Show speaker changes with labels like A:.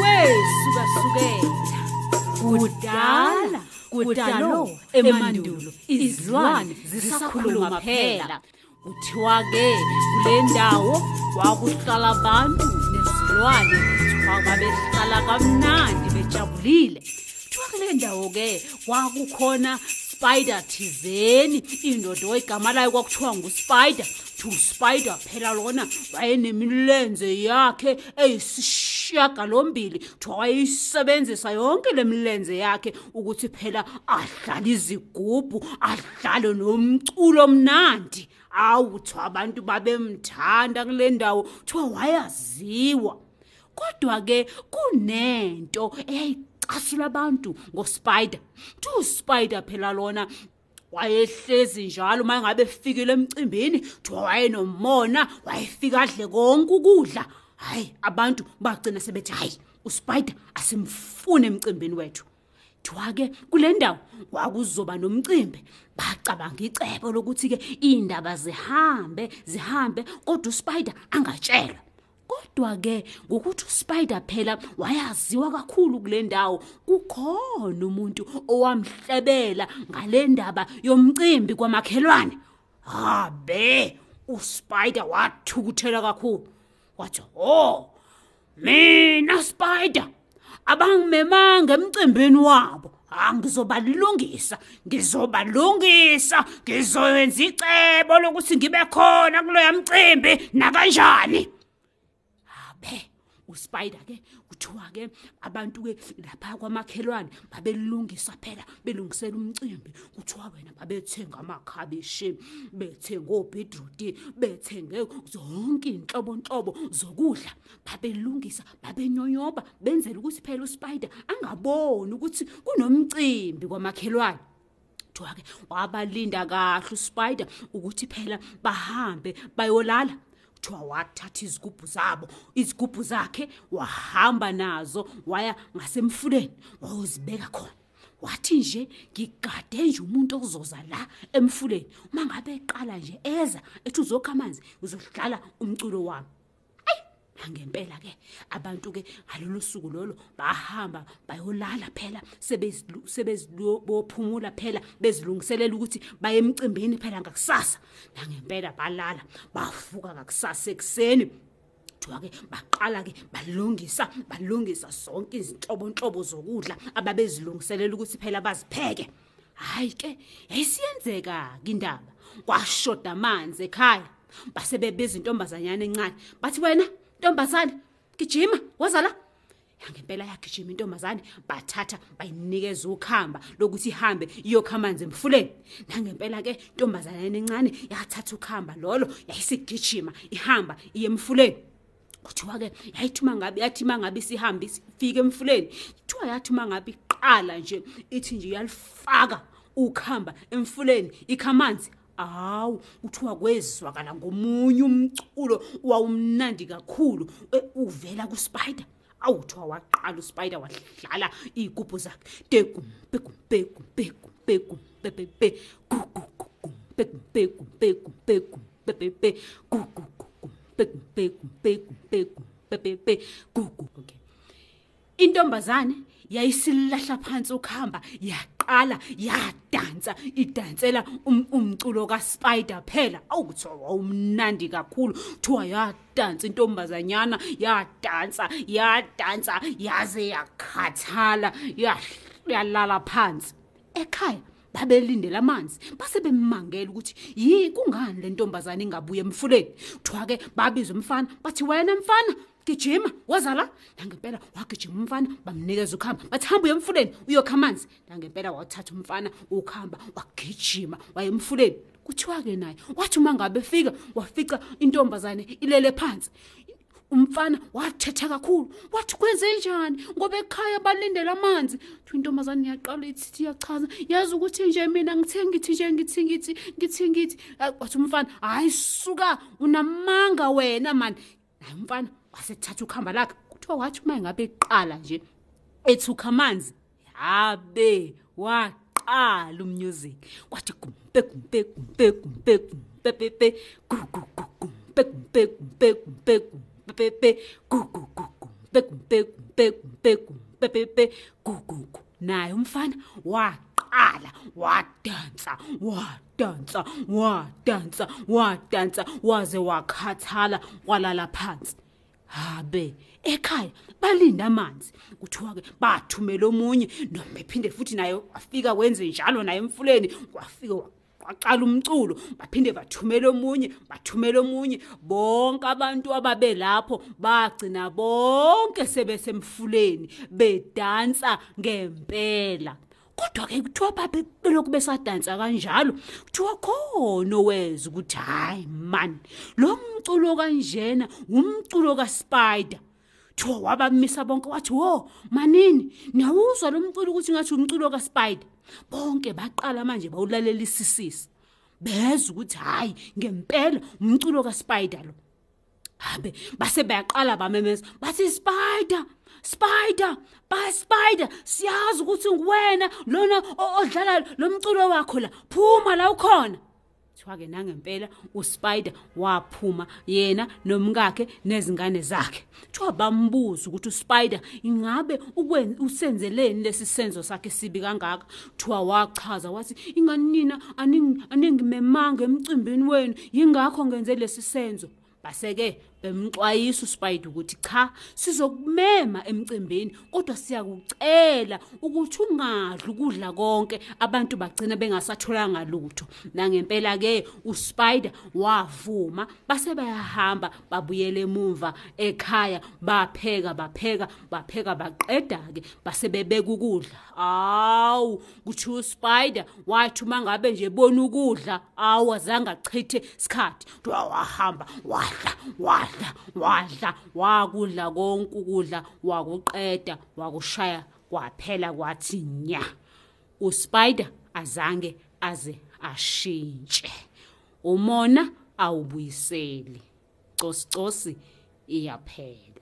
A: wesuka sukela kudala kudalo emandulo izilwane zisakhuluma phela. Kuthiwa ke kule ndawo kwakuhlala abantu nezilwane kuthiwa babehlala kamnandi bejabulile. Kuthiwa kule ndawo ke kwakukhona spider thizeni. Indoda oyigama layo kwakuthiwa nguspider. To spider phela lona wayenemilenze yakhe eyisishiyagalombili. Kuthiwa wayeyisebenzisa yonke le milenze yakhe ukuthi phela adlale izigubhu adlale nomculo omnandi. Awu kuthiwa abantu babemthanda kule ndawo. Kuthiwa wayaziwa. Kodwa-ke kunento eyayicasula abantu ngospider. Kuthi uspider phela lona wayehlezi njalo uma ngabe efikile emcimbini kuthiwa wayenomona wayefika adle konke ukudla. Hhayi abantu bagcina sebethi hhayi uspider asimfune emcimbini wethu. Kuthiwa-ke kule ndawo kwakuzoba nomcimbi. Bacabanga icebo lokuthi-ke iy'ndaba zihambe zihambe kodwa uspider angatshelwa. Kodwa-ke ngokuthi uspider phela wayaziwa kakhulu kule ndawo kukhona umuntu owamhlebela ngale ndaba yomcimbi kwamakhelwane. Habe uspider wathukuthela kakhulu. Wathi ho mina spider abangimemanga emcimbini wabo. Angizobalungisa ngizobalungisa ngizoyenza icebo lokuthi ngibe khona kuloya mcimbi nakanjani? Abe uspider ke kuthiwa ke abantu ke lapha kwamakhelwane babelungisa phela belungisela umcimbi. Kuthiwa wena babethenga amakhabishi bethenga obhedruti bethenge zonke inhlobonhlobo zokudla babelungisa babenyonyoba benzela ukuthi phela uspider angaboni ukuthi kunomcimbi kwamakhelwane. Kuthiwa ke wabalinda kahle uspider ukuthi phela bahambe bayolala. Kuthiwa wathatha izigubhu zabo izigubhu zakhe wahamba nazo waya ngasemfuleni wayozibeka khona. Wathi nje ngigade nje umuntu ozoza la emfuleni. Uma ngabe eqala nje eza ethi uzokha amanzi uzodlala umculo wami ngempela ke. Abantu ke ngalolu suku lolo bahamba bayolala phela sebezibophumula phela bezilungiselela ukuthi baye emcimbini phela ngakusasa. Nangempela balala bavuka ngakusasa ekuseni. Kuthiwa ke baqala ke balungisa balungisa zonke izinhlobonhlobo zokudla ababezilungiselela ukuthi phela bazipheke. Hayi ke yayisiyenzeka ke indaba kwashoda amanzi ekhaya base bebeza intombazanyana encane. Bathi wena ntombazane gijima waza la yangempela yagijima intombazane bathatha bayinikeza ukhamba lokuthi ihambe iyokha amanzi emfuleni. Nangempela ke intombazane encane yathatha ukhamba lolo yayisigijima ihamba iye emfuleni. Kuthiwa ke yayithi uma ngabe yathi uma ngabe sihambe sifike emfuleni. Kuthiwa yathi uma ngabe iqala nje ithi nje yalifaka ukhamba emfuleni ikhamanzi hawu kuthiwa kwezwakala ngomunye umculo wawumnandi kakhulu e, uvela kuspider awuthiwa waqala uspider wadlala iy'gubhu zakhe tegumpegumpegumpegumpegumpepepe gugugugumpegumpegumpegumpegumpepebe gugugugumpegumpegumpegumpegumpepebe gugu okay intombazane yayisilahla phansi ukuhamba yaqala yadansa idansela um- umculo kaSpider phela. Awuthiwa wawumnandi kakhulu. Kuthiwa yadansa intombazanyana yadansa yadansa yaze yakhathala yahl- yalala phansi. Ekhaya babelindela amanzi base bemmangela ukuthi yi kungani le ntombazane ingabuye emfuleni? Kuthiwa ke babiza umfana bathi wena mfana gijima waza la nangempela wagijima umfana bamnikeza ukhamba bathi hamba uye emfuleni uyokha amanzi. Nangempela wathatha umfana ukhamba wagijima waye emfuleni. Kuthiwa-ke naye wathi uma ngabe fika wafica intombazane ilele phansi. Umfana wathetha kakhulu wathi kwenze njani? Ngoba ekhaya balindela amanzi. Thi intombazane yaqala ithi iyachaza yazi ukuthi nje mina ngithe ngithi nje ngithi ngithi ngithi ngithi. Ah, wathi umfana hayi suka unamanga wena mani. Naye umfana wasethatha ukhamba lakhe kuthiwa wathi uma ngabe eqala nje ethuka amanzi yabe waqala umusic kwathi gumpe gumpe gumpe gumpe gumpe pepe gu gu gu gumpe gumpe gumpe gumpe gumpe pepepe gugu gugu pegu pegu pegu pegu pepepe gugu naye umfana waqala wadansa wadansa wadansa wadansa waze wakhathala walala phansi habe ekhaya balinda amanzi. Kuthiwa ke bathumela omunye noma ephinde futhi naye wafika wenze njalo naye emfuleni wafika waqala umculo baphinde bathumela omunye bathumela omunye. Bonke abantu ababe lapho bagcina bonke sebesemfuleni bedansa ngempela. Kodwa ke kuthiwa babe belokhu besadansa kanjalo kuthiwa khona oweza ukuthi hayi man lo mculo kanjena umculo kaSpider. Thiwa wabamisa bonke wathi wo manini niyawuzwa lo mculo ukuthi ngathi umculo kaSpider. Bonke baqala manje bawulalela isisisi bezwe ukuthi hayi ngempela umculo kaSpider lo. Habe base bayaqala bamemeza. Bathi spider spider ba spider siyazi ukuthi nguwena lona odlala lo mculo wakho la. Phuma la ukhona. Kuthiwa ke nangempela uSpider waphuma yena nomkakhe nezingane zakhe. Kuthiwa bambuza ukuthi uSpider ingabe ukwenza usenzeleni lesi senzo sakhe sibi kangaka? Kuthiwa wachaza wathi inganina aningi aningimemanga emcimbini wenu yingakho ngenze lesi senzo. Baseke bemxwayisa uSpider ukuthi cha sizokumema emcimbini kodwa siyakucela ukuthi ungadli ukudla konke abantu bagcina bengasatholanga lutho. Nangempela ke uSpider wavuma base bayahamba babuyele emuva ekhaya bapheka bapheka bapheka baqeda ke base bebeka ukudla. Awu kuthi uSpider wathi mangabe nje bona ukudla awazange achithe isikhathi. Wahamba wadla wadla wadla wakudla konke ukudla wakuqeda wakushaya kwaphela kwathi nya. uSpider azange aze ashintshe. Umona awubuyiseli. Cosi cosi iyaphela.